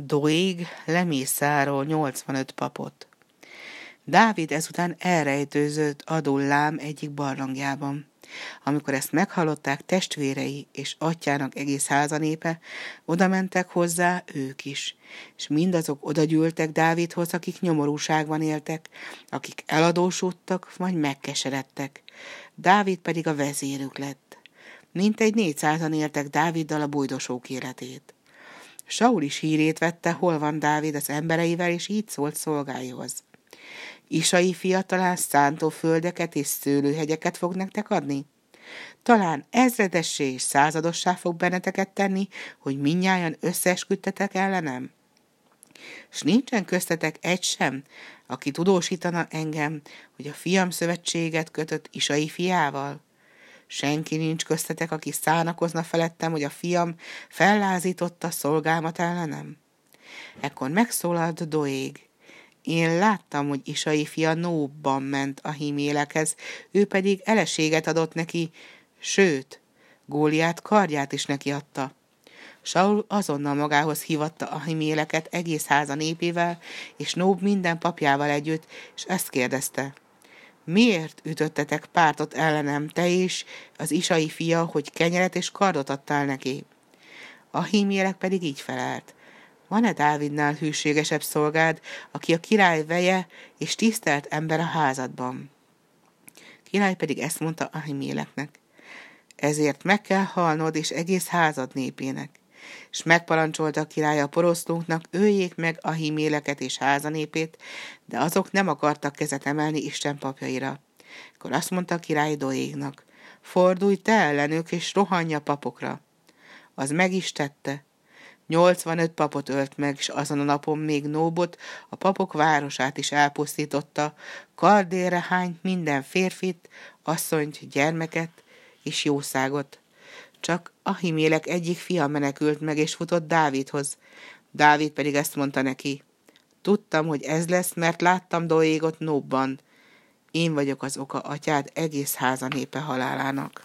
Doig lemészáról 85 papot. Dávid ezután elrejtőzött Adullám egyik barlangjában. Amikor ezt meghallották testvérei és atyának egész házanépe, oda mentek hozzá ők is, és mindazok odagyűltek Dávidhoz, akik nyomorúságban éltek, akik eladósodtak, vagy megkeseredtek. Dávid pedig a vezérük lett. Mintegy négyszázan éltek Dáviddal a bujdosók életét. Saul is hírét vette, hol van Dávid az embereivel, és így szólt szolgáihoz. Isai fia talán szántó földeket és szőlőhegyeket fog nektek adni? Talán ezredessé és századossá fog benneteket tenni, hogy minnyáján összeesküdtetek ellenem? S nincsen köztetek egy sem, aki tudósítana engem, hogy a fiam szövetséget kötött Isai fiával? Senki nincs köztetek, aki szánakozna felettem, hogy a fiam fellázította szolgámat ellenem? Ekkor megszólalt Doég. Én láttam, hogy Isai fia Nóbban ment a hímélekhez, ő pedig eleséget adott neki, sőt, Góliát kardját is neki adta. Saul azonnal magához hívatta a himéleket egész háza népével, és Nób minden papjával együtt, és ezt kérdezte. Miért ütöttetek pártot ellenem, te is, az isai fia, hogy kenyeret és kardot adtál neki? A hímélek pedig így felelt. Van-e Dávidnál hűségesebb szolgád, aki a király veje és tisztelt ember a házadban? Király pedig ezt mondta Ahiméleknek. Ezért meg kell halnod és egész házad népének. És megparancsolta a király a poroszlóknak, öljék meg a híméleket és házanépét, de azok nem akartak kezet emelni Isten papjaira. Akkor azt mondta a király Doégnak, fordulj te ellenük és rohanj a papokra. Az meg is tette, 85 papot ölt meg, és azon a napon még Nóbot, a papok városát is elpusztította, kardére hány minden férfit, asszonyt, gyermeket és jószágot. Csak Ahimélek egyik fia menekült meg, és futott Dávidhoz. Dávid pedig ezt mondta neki. Tudtam, hogy ez lesz, mert láttam Doégot Nóbban. Én vagyok az oka atyád egész háza népe halálának.